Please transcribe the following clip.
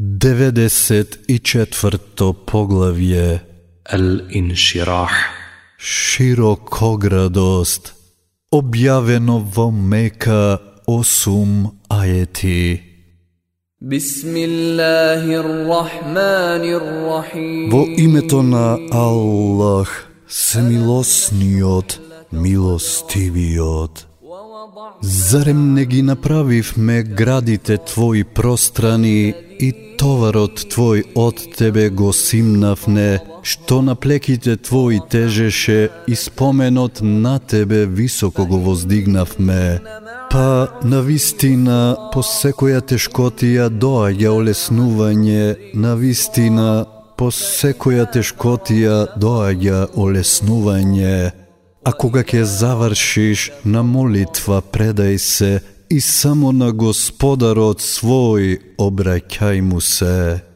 94-то поглавје Ал инширах. Широкоградост Објавено во Мека 8 ајети Бисмиллахир-Рахманир-Рахим Во името на Аллах, семилосниот, милостивиот. Зарем не ги направивме градите твои пространи и товарот Твој од Тебе го симнавне, што на плеките Твои тежеше и споменот на Тебе високо го воздигнавме. Па, на вистина, по секоја тешкотија доаѓа олеснување, на вистина, по секоја тешкотија доаѓа олеснување. А кога ќе завршиш на молитва предај се i samo na gospodarod svoj obraćaj mu se.